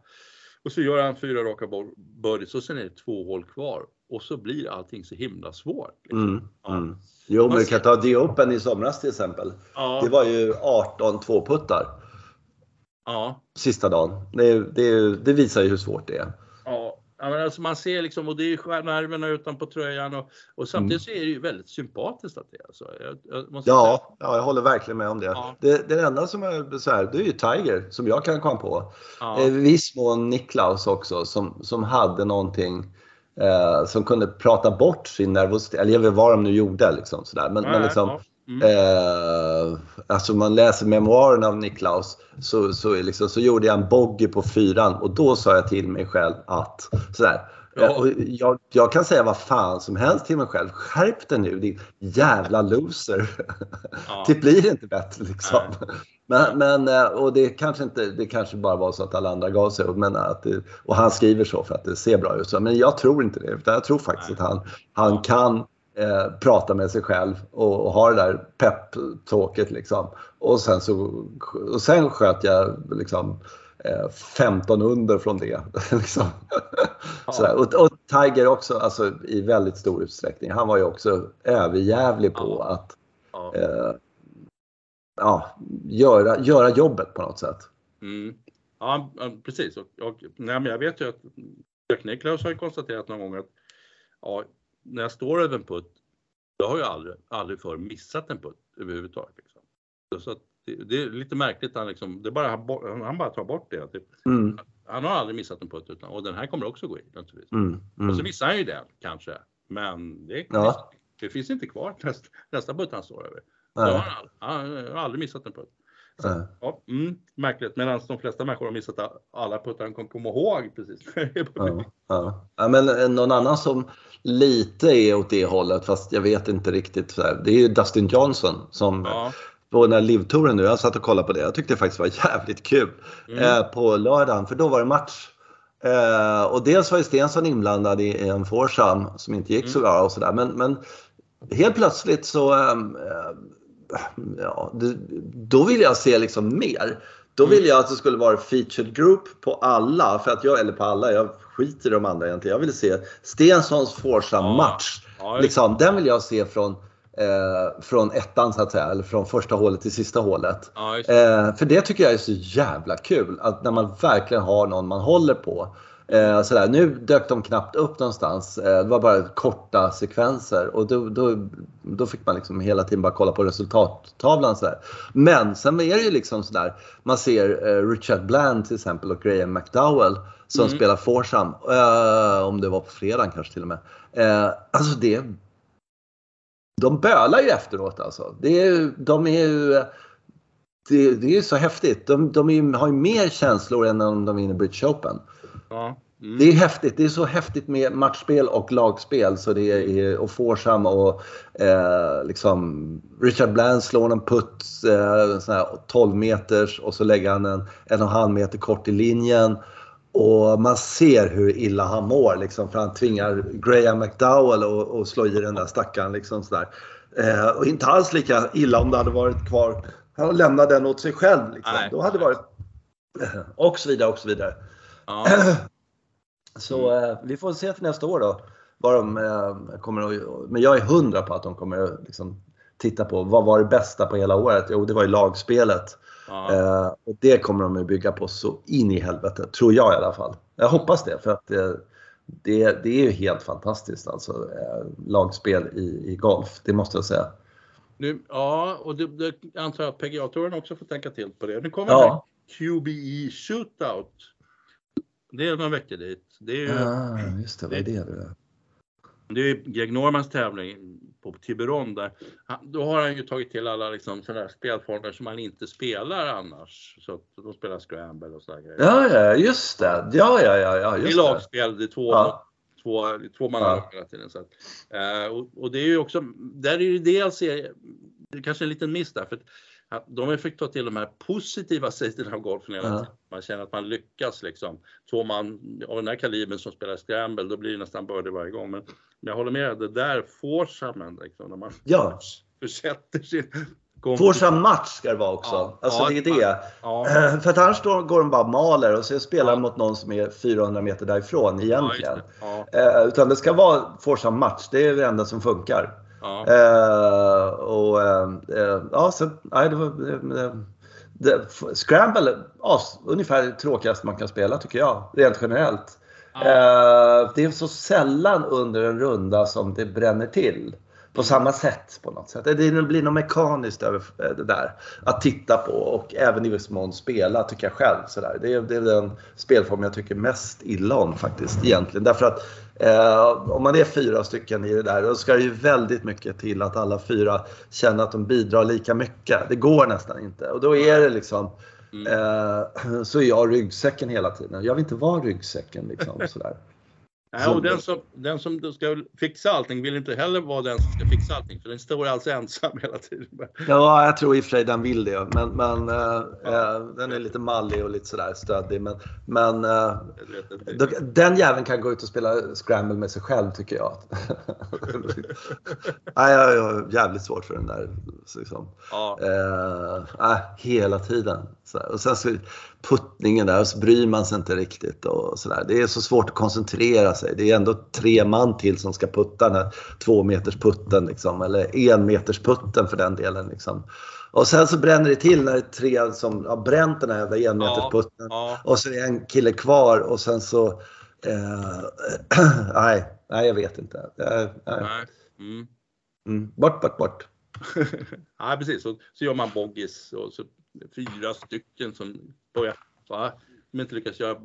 [SPEAKER 2] och så gör han fyra raka birdies och sen är det två hål kvar och så blir allting så himla svårt. Liksom.
[SPEAKER 1] Mm. Mm. Jo, men du kan ta The Open i somras till exempel.
[SPEAKER 2] Ja,
[SPEAKER 1] Det var ju 18 tvåputtar
[SPEAKER 2] ja,
[SPEAKER 1] sista dagen. Det, det, det visar ju hur svårt det är.
[SPEAKER 2] ja. Ja, men alltså man ser liksom, och det är nerverna utanpå tröjan och, och samtidigt så är det ju väldigt sympatiskt att det är så. Jag måste säga.
[SPEAKER 1] Ja, ja, jag håller verkligen med om det.
[SPEAKER 2] Ja.
[SPEAKER 1] det det enda som är så här, det är ju Tiger som jag kan komma på.
[SPEAKER 2] Ja.
[SPEAKER 1] I viss mån Niklaus också som, som hade någonting eh, som kunde prata bort sin nervositet. Eller jag vet vad de nu gjorde liksom sådär. Men,
[SPEAKER 2] Ja,
[SPEAKER 1] men liksom,
[SPEAKER 2] ja. Mm.
[SPEAKER 1] Eh, alltså man läser memoarerna av Niklaus så, så, liksom, så gjorde jag en bogey på fyran och då sa jag till mig själv att sådär.
[SPEAKER 2] Ja.
[SPEAKER 1] Eh, jag, jag kan säga vad fan som helst till mig själv. Skärp dig nu din jävla loser.
[SPEAKER 2] Ja.
[SPEAKER 1] det blir inte bättre liksom.
[SPEAKER 2] Nej.
[SPEAKER 1] Men, men, eh, och det kanske inte, det kanske bara var så att alla andra gav sig. Men att det, och han skriver så för att det ser bra ut. Men jag tror inte det. Utan jag tror faktiskt att han, han kan eh, prata med sig själv och, och ha det där pepp-talket liksom. Och sen, så, och sen sköt jag liksom eh, 15 under från det. liksom.
[SPEAKER 2] Ja.
[SPEAKER 1] Och, och Tiger också, alltså i väldigt stor utsträckning. Han var ju också överjävlig på
[SPEAKER 2] Ja.
[SPEAKER 1] att
[SPEAKER 2] Ja.
[SPEAKER 1] eh, ja, göra, göra jobbet på något sätt.
[SPEAKER 2] Mm. Ja, precis. Och, och, nej, jag vet ju att Jack Nicklaus har ju konstaterat någon gång att ja, när jag står över en putt, då har jag aldrig, aldrig förr missat en putt överhuvudtaget. Liksom. Så att det, det är lite märkligt, han, liksom, det bara, han, bara tar bort det. Typ.
[SPEAKER 1] Mm,
[SPEAKER 2] Han har aldrig missat en putt utan, och den här kommer också gå in naturligtvis.
[SPEAKER 1] mm,
[SPEAKER 2] Och så
[SPEAKER 1] mm.
[SPEAKER 2] missar han ju den kanske. Men det,
[SPEAKER 1] Ja.
[SPEAKER 2] det finns inte kvar nästa, nästa putt han står över. Så
[SPEAKER 1] Nej,
[SPEAKER 2] han, har aldrig missat en putt.
[SPEAKER 1] nej.
[SPEAKER 2] Ja, mm, märkligt. Medan de flesta människor har missat alla puttar de kommer komma ihåg precis.
[SPEAKER 1] Ja, ja. ja, men eh, någon annan som lite är åt det hållet, fast jag vet inte riktigt. Så det är ju Dustin Johnson som
[SPEAKER 2] ja.
[SPEAKER 1] på den här livtouren nu, jag satt och kollade på det. Jag tyckte det faktiskt var jävligt kul
[SPEAKER 2] Mm.
[SPEAKER 1] eh, på lördagen, för då var det match. Eh, och dels var ju Stensson inblandad i en foursome som inte gick så
[SPEAKER 2] Mm.
[SPEAKER 1] bra och sådär. Men, men helt plötsligt så, ehm, eh, ja, det, då vill jag se liksom mer. Då
[SPEAKER 2] Mm.
[SPEAKER 1] vill jag att det skulle vara featured group på alla, för att jag, eller på alla, jag skiter i de andra egentligen. Jag vill se Stenssons foursome match.
[SPEAKER 2] Ja,
[SPEAKER 1] Liksom, den vill jag se från, eh, från ettan så att säga, eller från första hålet till sista hålet.
[SPEAKER 2] ja,
[SPEAKER 1] Eh, för det tycker jag är så jävla kul, att när man verkligen har någon man håller på. Eh, sådär. Nu dök de knappt upp någonstans. Eh, det var bara korta sekvenser och då, då, då fick man liksom hela tiden bara kolla på resultattavlan. Sådär. Men sen är det ju liksom sådär, man ser eh, Richard Bland till exempel och Graham McDowell som
[SPEAKER 2] Mm.
[SPEAKER 1] spelar foursome. Eh, om det var på fredagen kanske till och med. Eh, alltså det, de bölar ju efteråt alltså. Det är, de är ju det, det är ju så häftigt. De, de är, har ju mer känslor än om de vinner British Open.
[SPEAKER 2] Ja. Mm.
[SPEAKER 1] Det är häftigt. Det är så häftigt med matchspel och lagspel. Så det är, och Forsam och eh, liksom Richard Bland slår en putt eh, sån här 12 meters och så lägger han en en och en halv meter kort i linjen. Och man ser hur illa han mår liksom, för han tvingar Graham McDowell att slå i den där stackaren. Liksom, sådär. Eh, och inte alls lika illa om det hade varit kvar. Han lämnade den åt sig själv. Liksom.
[SPEAKER 2] Nej.
[SPEAKER 1] Då hade det varit... Och så vidare och så vidare.
[SPEAKER 2] Ja.
[SPEAKER 1] Så eh, vi får se till nästa år då. Vad de eh, kommer att, men jag är hundra på att de kommer att liksom, titta på vad var det bästa på hela året? Jo, det var ju lagspelet.
[SPEAKER 2] Ja.
[SPEAKER 1] Eh, och det kommer de att bygga på så in i helvete, tror jag i alla fall. Jag hoppas det, för att eh, det, det är ju helt fantastiskt alltså. Eh, lagspel i, i golf, det måste jag säga.
[SPEAKER 2] Nu, ja, och det, det antar jag att PGA-touren också får tänka till på det. Nu kommer
[SPEAKER 1] ja.
[SPEAKER 2] QBE Shootout. Det är några veckor dit. Det är ju
[SPEAKER 1] Ah, just det, vad är det? det?
[SPEAKER 2] det är Greg Normans tävling på Tiburon där. Han, då har han ju tagit till alla liksom sådana spelformer som man inte spelar annars. Så att de spelar scramble och sådana grejer.
[SPEAKER 1] Ja, ja, just det. Ja, ja, ja, ja
[SPEAKER 2] det är
[SPEAKER 1] just det.
[SPEAKER 2] lagspel, det är två,
[SPEAKER 1] Ja.
[SPEAKER 2] två, två man
[SPEAKER 1] Ja.
[SPEAKER 2] hela tiden. Så att, eh, och, och det är ju också, där är ju dels, är- det är kanske en liten miss där, för att de fick ta till de här positiva sidorna av golfen hela
[SPEAKER 1] Ja.
[SPEAKER 2] tiden. Man känner att man lyckas liksom. Två man av den här kalibern som spelar scramble, då blir det nästan birdie varje gång. Men, men jag håller med, det där forceamen liksom, när man
[SPEAKER 1] Ja.
[SPEAKER 2] försätter sin... kom-
[SPEAKER 1] Forsa match ska det vara också.
[SPEAKER 2] Ja.
[SPEAKER 1] Alltså
[SPEAKER 2] Ja,
[SPEAKER 1] det är det.
[SPEAKER 2] Ja,
[SPEAKER 1] Eh, För att annars då går de bara maler och så spelar
[SPEAKER 2] Ja.
[SPEAKER 1] de mot någon som är 400 meter därifrån
[SPEAKER 2] ja,
[SPEAKER 1] egentligen.
[SPEAKER 2] det. Ja,
[SPEAKER 1] Eh, Utan det ska vara Forsa match, det är det enda som funkar.
[SPEAKER 2] Ja.
[SPEAKER 1] Eh, och eh, eh, ja, så nej, det var det, det, Scramble, ja, ungefär det tråkigaste man kan spela tycker jag, rent generellt. Eh, det är så sällan under en runda som det bränner till. På samma sätt på något sätt. Det blir något mekaniskt över eh, det där. Att titta på och även i viss mån spela tycker jag själv. Sådär. Det, är, det är den spelform jag tycker mest illa om faktiskt egentligen. Därför att eh, om man är fyra stycken i det där då ska det ju väldigt mycket till att alla fyra känner att de bidrar lika mycket. Det går nästan inte. Och då är det liksom
[SPEAKER 2] Mm.
[SPEAKER 1] Eh, så är jag ryggsäcken hela tiden. Jag vill inte vara ryggsäcken liksom sådär.
[SPEAKER 2] Nej, och den som, den som ska fixa allting vill inte heller vara den som ska fixa allting, för den står alltså ensam hela tiden.
[SPEAKER 1] Ja, jag tror i och för sig den vill det. Men, men eh, eh, den är lite mallig och lite sådär stöddig. Men, men då- den jäveln kan gå ut och spela scramble med sig själv tycker jag. Nej, jag jag har jävligt svårt för den där. Liksom.
[SPEAKER 2] Ja,
[SPEAKER 1] hela tiden. Och sen så puttningen där och så bryr man sig inte riktigt. Och så där. Det är så svårt att koncentrera sig. Det är ändå tre man till som ska putta den här två meters putten liksom, eller en meters putten för den delen. Liksom. Och sen så bränner det till när det är tre som har bränt den här jävla enmeters putten.
[SPEAKER 2] ja,
[SPEAKER 1] Och så är det en kille kvar och sen så... Eh, nej, nej, jag vet inte. Eh, nej.
[SPEAKER 2] nej. Mm.
[SPEAKER 1] Mm, bort, bort, bort.
[SPEAKER 2] ja, precis. Så, så gör man boggis och så fyra stycken som börjar, va? Som inte lyckas göra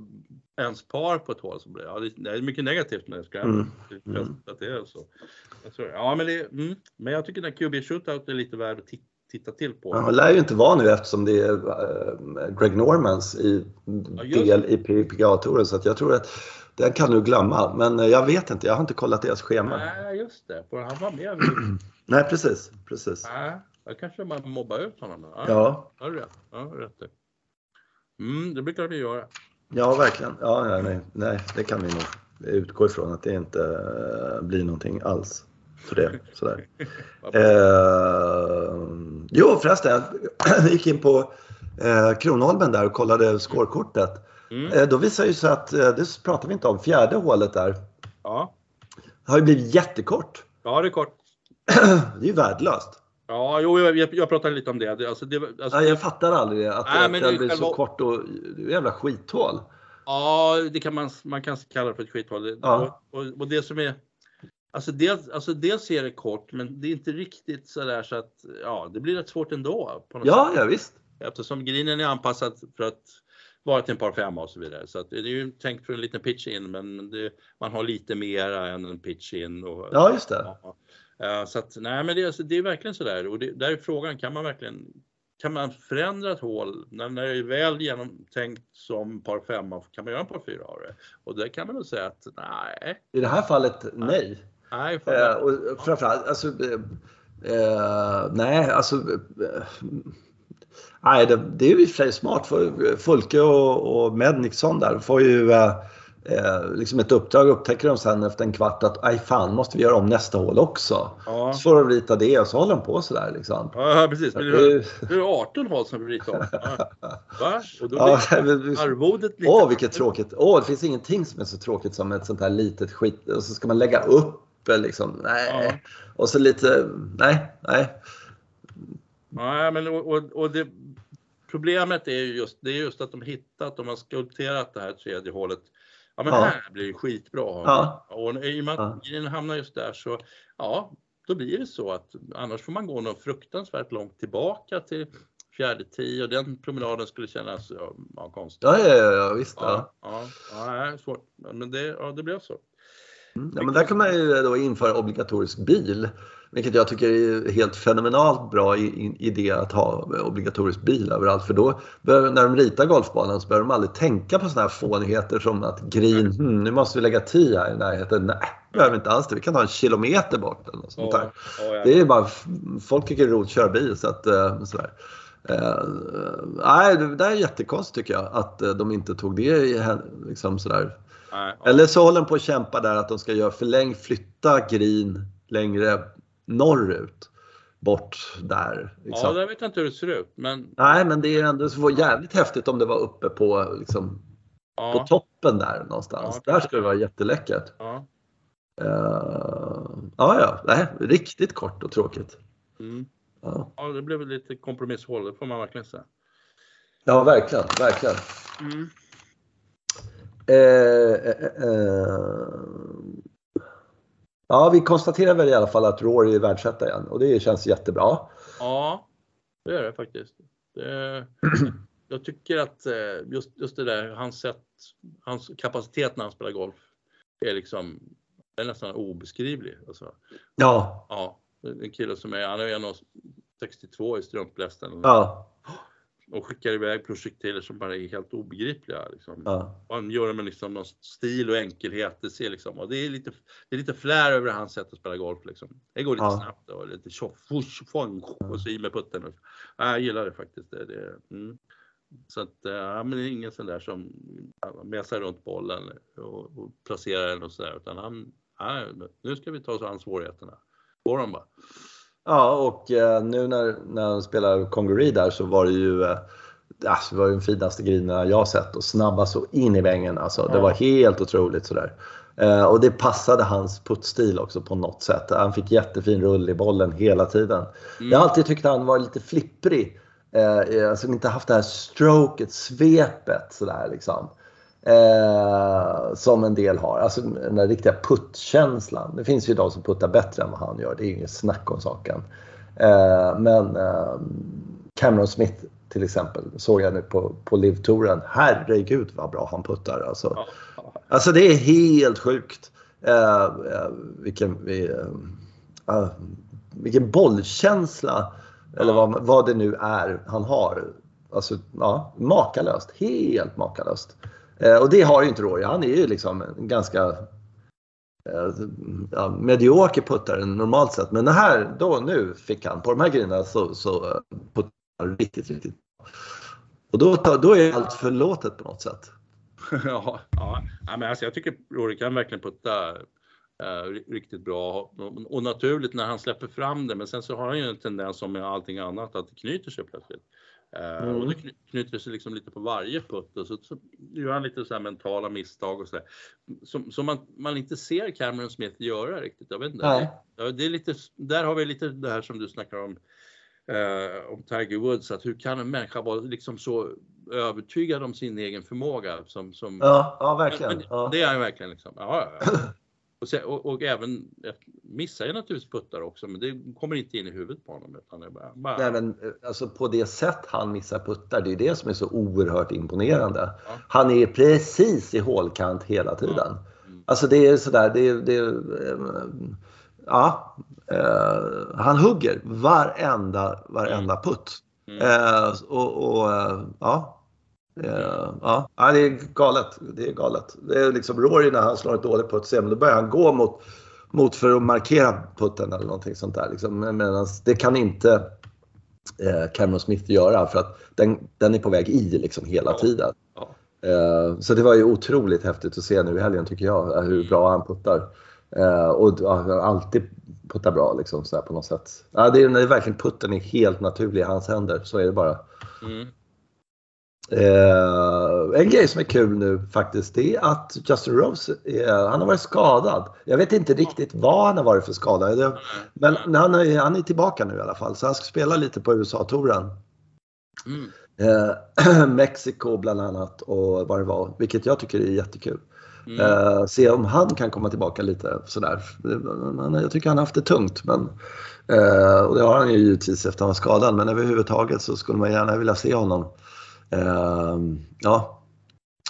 [SPEAKER 2] ens par på ett hål. Så blir det, ja, det är mycket negativt med det.
[SPEAKER 1] Mm.
[SPEAKER 2] Mm. Att det är så. Jag tror, ja, men, det, mm. men jag tycker den QB shootout är lite värd att ti- titta till på.
[SPEAKER 1] Han lär ju inte vara nu eftersom det är eh, Greg Normans i del i PGA-touren så att jag tror att den kan du glömma. Men eh, jag vet inte, jag har inte kollat deras schema.
[SPEAKER 2] Nej, just det. För han var med.
[SPEAKER 1] Nej, precis. precis.
[SPEAKER 2] Nej, då kanske man mobbar ut honom. Ja,
[SPEAKER 1] Ja,
[SPEAKER 2] Har du rätt? Ja, rätt. Mm, det brukar vi göra.
[SPEAKER 1] ja verkligen. Ja, ja, nej, nej, det kan vi nog utgå ifrån att det inte eh, blir någonting alls för det. Sådär. Eh, jo förresten, jag gick in på eh, Kronholmen där och kollade scorekortet.
[SPEAKER 2] Mm.
[SPEAKER 1] Eh, då visar ju sig att, eh, det pratar vi inte om, fjärde hålet där
[SPEAKER 2] Ja.
[SPEAKER 1] har ju blivit jättekort.
[SPEAKER 2] ja, det är kort.
[SPEAKER 1] Det är ju värdelöst.
[SPEAKER 2] Ja, jo, jag, jag, pratade lite om det. alltså, det alltså,
[SPEAKER 1] Ja, jag fattar aldrig det. Att,
[SPEAKER 2] Nej,
[SPEAKER 1] att
[SPEAKER 2] är
[SPEAKER 1] blir så kort och det är jävla skithål.
[SPEAKER 2] Ja, det kan man, man kan kalla det för ett skithål.
[SPEAKER 1] Ja.
[SPEAKER 2] Och, och, och det som är, alltså dels, alltså dels är det kort, men det är inte riktigt så där så att, ja, det blir rätt svårt ändå. På något
[SPEAKER 1] Ja,
[SPEAKER 2] sätt.
[SPEAKER 1] ja visst.
[SPEAKER 2] Eftersom greenen är anpassad för att vara till en par femma och så vidare. Så att det är ju tänkt för en liten pitch in, men det, man har lite mera än en pitch in. Och,
[SPEAKER 1] Ja, just det.
[SPEAKER 2] Ja. Eh, Så att, nej men det, är- alltså, det är verkligen sådär och det, där är frågan, kan man verkligen kan man förändra ett hål när, när det är väl genomtänkt som par femma, kan man göra en par fyra av det? Och där kan man nog säga att nej,
[SPEAKER 1] I det här fallet, nej.
[SPEAKER 2] nej.
[SPEAKER 1] Eh, och framförallt, alltså, eh, eh, nej, alltså. Eh, nej, det, det är ju i och för sig smart för Fulke och, och Medniksson där får ju eh, liksom ett uppdrag. Upptäcker de sen efter en kvart att aj fan, måste vi göra om nästa hål också?
[SPEAKER 2] ja.
[SPEAKER 1] Så får de rita det och så håller de på sådär liksom.
[SPEAKER 2] ja, precis. Men
[SPEAKER 1] Det är
[SPEAKER 2] är,
[SPEAKER 1] ju-
[SPEAKER 2] det är 18 hål som blir om. Ja. Och då
[SPEAKER 1] Ja, men-
[SPEAKER 2] arvodet lite...
[SPEAKER 1] Åh, vilket tråkigt. Åh, det finns ingenting som är så tråkigt som ett sånt här litet skit. Och så ska man lägga upp liksom. Nej.
[SPEAKER 2] Ja.
[SPEAKER 1] Och så lite, nej, nej.
[SPEAKER 2] Nej, men och, och, och det, problemet är ju just, det är just att de hittat, de har skulpterat det här tredje hålet. Ja, men
[SPEAKER 1] Ja.
[SPEAKER 2] här blir det skitbra.
[SPEAKER 1] Ja.
[SPEAKER 2] Och i och med
[SPEAKER 1] Ja.
[SPEAKER 2] att grejen hamnar just där så, ja, då blir det så att annars får man gå något fruktansvärt långt tillbaka till fjärde tio och den promenaden skulle kännas ja, ja, konstig.
[SPEAKER 1] Ja, ja, ja, ja visst. Ja.
[SPEAKER 2] Ja, ja, ja, svårt. Men det, ja, det blev så.
[SPEAKER 1] Mm. Ja, men där kan man ju då införa obligatorisk bil. Vilket jag tycker är helt fenomenalt bra idé att ha obligatorisk bil överallt. För då, när de ritar golfbanan så behöver de aldrig tänka på sådana här fånigheter som att green, hmm, nu måste vi lägga tee här i närheten. Nej, behöver inte alls det. Vi kan ha en kilometer bort eller något sånt där. Oh, oh, ja. Det är bara, folk tycker det är roligt att köra bil. Så att, eh, sådär. Uh, nej, det där är jättekonstigt tycker jag att uh, de inte tog det i, liksom sådär. Nej. Eller så håller de på att kämpa där att de ska göra förläng, flytta green längre norrut. Bort där.
[SPEAKER 2] Liksom. Ja, jag vet inte hur det ser ut. Men...
[SPEAKER 1] Nej, men det är ändå så jävligt häftigt om det var uppe på, liksom, ja. på toppen där någonstans. Ja, där skulle det vara jätteläckert. Ja. Uh, ja, ja. Nej, riktigt kort och tråkigt.
[SPEAKER 2] Mm. Ja. ja, det blev lite kompromisshål, det får man verkligen säga.
[SPEAKER 1] Ja, verkligen, verkligen. Mm. Eh, eh, ja, vi konstaterar väl i alla fall att Rory är världsetta igen och det känns jättebra.
[SPEAKER 2] Ja, det gör det faktiskt. Det, jag tycker att eh, just, just det där, hans sätt, hans kapacitet när han spelar golf är liksom är nästan obeskrivlig. Alltså.
[SPEAKER 1] Ja.
[SPEAKER 2] ja. En kille som är, han är 1,62 i strumplästen.
[SPEAKER 1] Ja
[SPEAKER 2] och skickar iväg projektiler som bara är helt obegripliga. Liksom. Ja. Han gör det med liksom någon stil och enkelhet. Det, ser liksom, och det, är lite, det är lite flär över hans sätt att spela golf. Liksom. Det går lite ja. snabbt och lite tjoff, och så i med putten. Jag gillar det faktiskt. Det, det, mm. Så att, ja, men det är ingen sån där som mesar runt bollen och, och placerar den och sådär. Utan han, ja, nu ska vi ta oss an svårigheterna. Får de bara.
[SPEAKER 1] Ja, och eh, nu när, när han spelar Congaree där så var det ju eh, alltså, det var den finaste grinerna jag sett och snabba så in i vängen. Alltså, det var helt otroligt sådär. Eh, och det passade hans puttstil också på något sätt. Han fick jättefin rull i bollen hela tiden. Mm. Jag har alltid tyckt han var lite flipprig. Eh, alltså inte haft det här stroket, svepet sådär liksom. Eh, som en del har. Alltså den där riktiga puttkänslan. Det finns ju de som puttar bättre än vad han gör. Det är inget snack om saken. Eh, men eh, Cameron Smith till exempel såg jag nu på, på Live-touren. Herregud vad bra han puttar. Alltså, alltså det är helt sjukt. Eh, eh, vilken, eh, vilken bollkänsla eller vad, vad det nu är han har. Alltså, ja, makalöst. Helt makalöst. Eh, och det har ju inte Rory. Han är ju liksom en ganska eh, ja, medioker puttare normalt sett. Men det här, då nu fick han, på de här grejerna så, så eh, puttar han riktigt, riktigt Och då, då är allt förlåtet på något sätt.
[SPEAKER 2] ja, ja. men alltså jag tycker Rory kan verkligen putta eh, riktigt bra och, och, naturligt när han släpper fram det. Men sen så har han ju en tendens som med allting annat att det knyter sig plötsligt. Mm. Och det knyter sig liksom lite på varje putt och så, så gör han lite så mentala misstag och så där. Som, som man, man inte ser Cameron Smith göra riktigt. Jag vet inte. Nej. Det är lite, där har vi lite det här som du snackar om eh, om Tiger Woods, att hur kan en människa vara liksom så övertygad om sin egen förmåga? Som, som...
[SPEAKER 1] Ja, ja, verkligen.
[SPEAKER 2] Men, men, ja. Det är han verkligen. Liksom. Ja, ja, Och, sen, och, och, även missar ju naturligtvis puttar också, men det kommer inte in i huvudet på honom. Utan det bara, bara...
[SPEAKER 1] Nej, men eh, alltså på det sätt han missar puttar, det är det som är så oerhört imponerande. Ja. Han är precis i hålkant hela tiden. Ja. Mm. Alltså det är sådär, det, det eh, ja, eh, han hugger varenda, varenda putt. Mm. Eh, och, och eh, ja, Ja, ja, det är galet. Det är galet. Det är liksom Rory när han slår ett dåligt putt då börjar han gå mot, mot för att markera putten eller någonting sånt där. Liksom. Medan det kan inte eh, Cameron Smith göra för att den, den är på väg i liksom hela ja. tiden. Ja. Eh, så det var ju otroligt häftigt att se nu i helgen tycker jag, hur bra han puttar. Eh, och ja, alltid puttar bra liksom, så på något sätt. Ja, det, är, det är verkligen putten är helt naturlig i hans händer, så är det bara. Mm. Eh, en grej som är kul nu faktiskt det är att Justin Rose, eh, han har varit skadad. Jag vet inte riktigt vad han har varit för skada. Men han är, han är tillbaka nu i alla fall så han ska spela lite på USA-touren. Mm. Eh, Mexiko bland annat och vad det var, vilket jag tycker är jättekul. Mm. Eh, se om han kan komma tillbaka lite sådär. Jag tycker han har haft det tungt. Men, eh, och det har han ju givetvis efter att han var skadad men överhuvudtaget så skulle man gärna vilja se honom ja,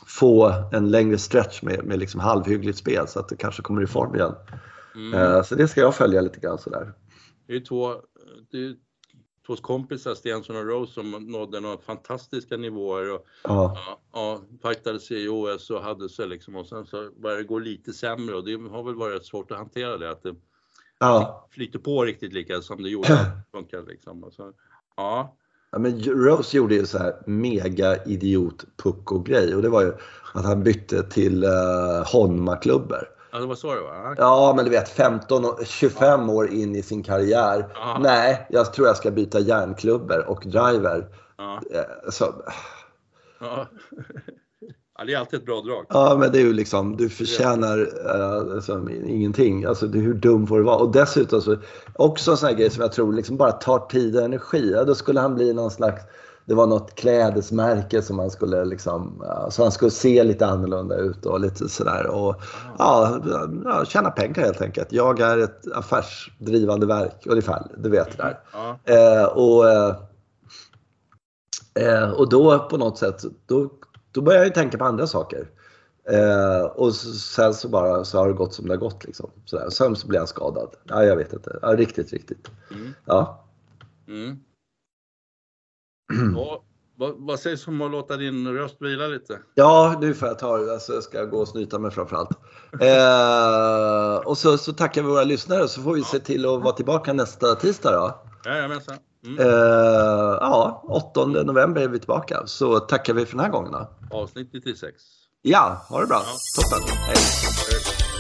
[SPEAKER 1] få en längre stretch med, med liksom halvhyggligt spel så att det kanske kommer i form igen.
[SPEAKER 2] Mm.
[SPEAKER 1] Eh, så det ska jag följa lite grann sådär.
[SPEAKER 2] Det är två, det är två kompisar, Stensson och Rose, som nådde några fantastiska nivåer och
[SPEAKER 1] Ja,
[SPEAKER 2] ja, ja, fightades i OS och hade sig liksom och sen så började det gå lite sämre och det har väl varit svårt att hantera det, att det
[SPEAKER 1] ja.
[SPEAKER 2] flyter på riktigt lika som det gjorde. funkar liksom. Och så, ja,
[SPEAKER 1] Ja, men Rose gjorde ju så här mega idiot pucko-grej och det var ju att han bytte till uh, Honma-klubbor.
[SPEAKER 2] ja, det var så det var.
[SPEAKER 1] Ja, men du vet 15 och 25 år in i sin karriär.
[SPEAKER 2] Ja.
[SPEAKER 1] Nej, jag tror jag ska byta järnklubbor och driver.
[SPEAKER 2] Ja,
[SPEAKER 1] Eh, Så,
[SPEAKER 2] ja. Ja, det är alltid ett bra drag.
[SPEAKER 1] ja, men det är ju liksom, du förtjänar eh, alltså, ingenting. Alltså, det, hur dum får det vara? Och dessutom så, också en sån här grej som jag tror liksom bara tar tid och energi. Ja, då skulle han bli någon slags det var något klädesmärke som han skulle liksom, ja, så han skulle se lite annorlunda ut och lite sådär. Och ja, ja, tjäna pengar helt enkelt. Jag är ett affärsdrivande verk ungefär, du vet det där.
[SPEAKER 2] Ja,
[SPEAKER 1] Eh, och, eh, eh, och då på något sätt, då, då börjar jag ju tänka på andra saker. Eh, och s- sen så bara så har det gått som det har gått liksom. Sådär. Sen så blir han skadad. Ja, jag vet inte. Ja, riktigt, riktigt.
[SPEAKER 2] mm,
[SPEAKER 1] Ja.
[SPEAKER 2] mm. Ja, vad, vad sägs om att låta din röst vila lite?
[SPEAKER 1] Ja, nu får jag ta det. Alltså, jag ska gå och snyta mig framförallt. Eh, och så, så tackar vi våra lyssnare så får vi se till att vara tillbaka nästa tisdag då.
[SPEAKER 2] Jajamensan. Mm.
[SPEAKER 1] Eh, ja, 8 november är vi tillbaka. Så tackar vi för den här gången då.
[SPEAKER 2] Avsnitt 96.
[SPEAKER 1] Ja, ha det bra.
[SPEAKER 2] Ja.
[SPEAKER 1] Toppen. Hej.
[SPEAKER 2] Hej.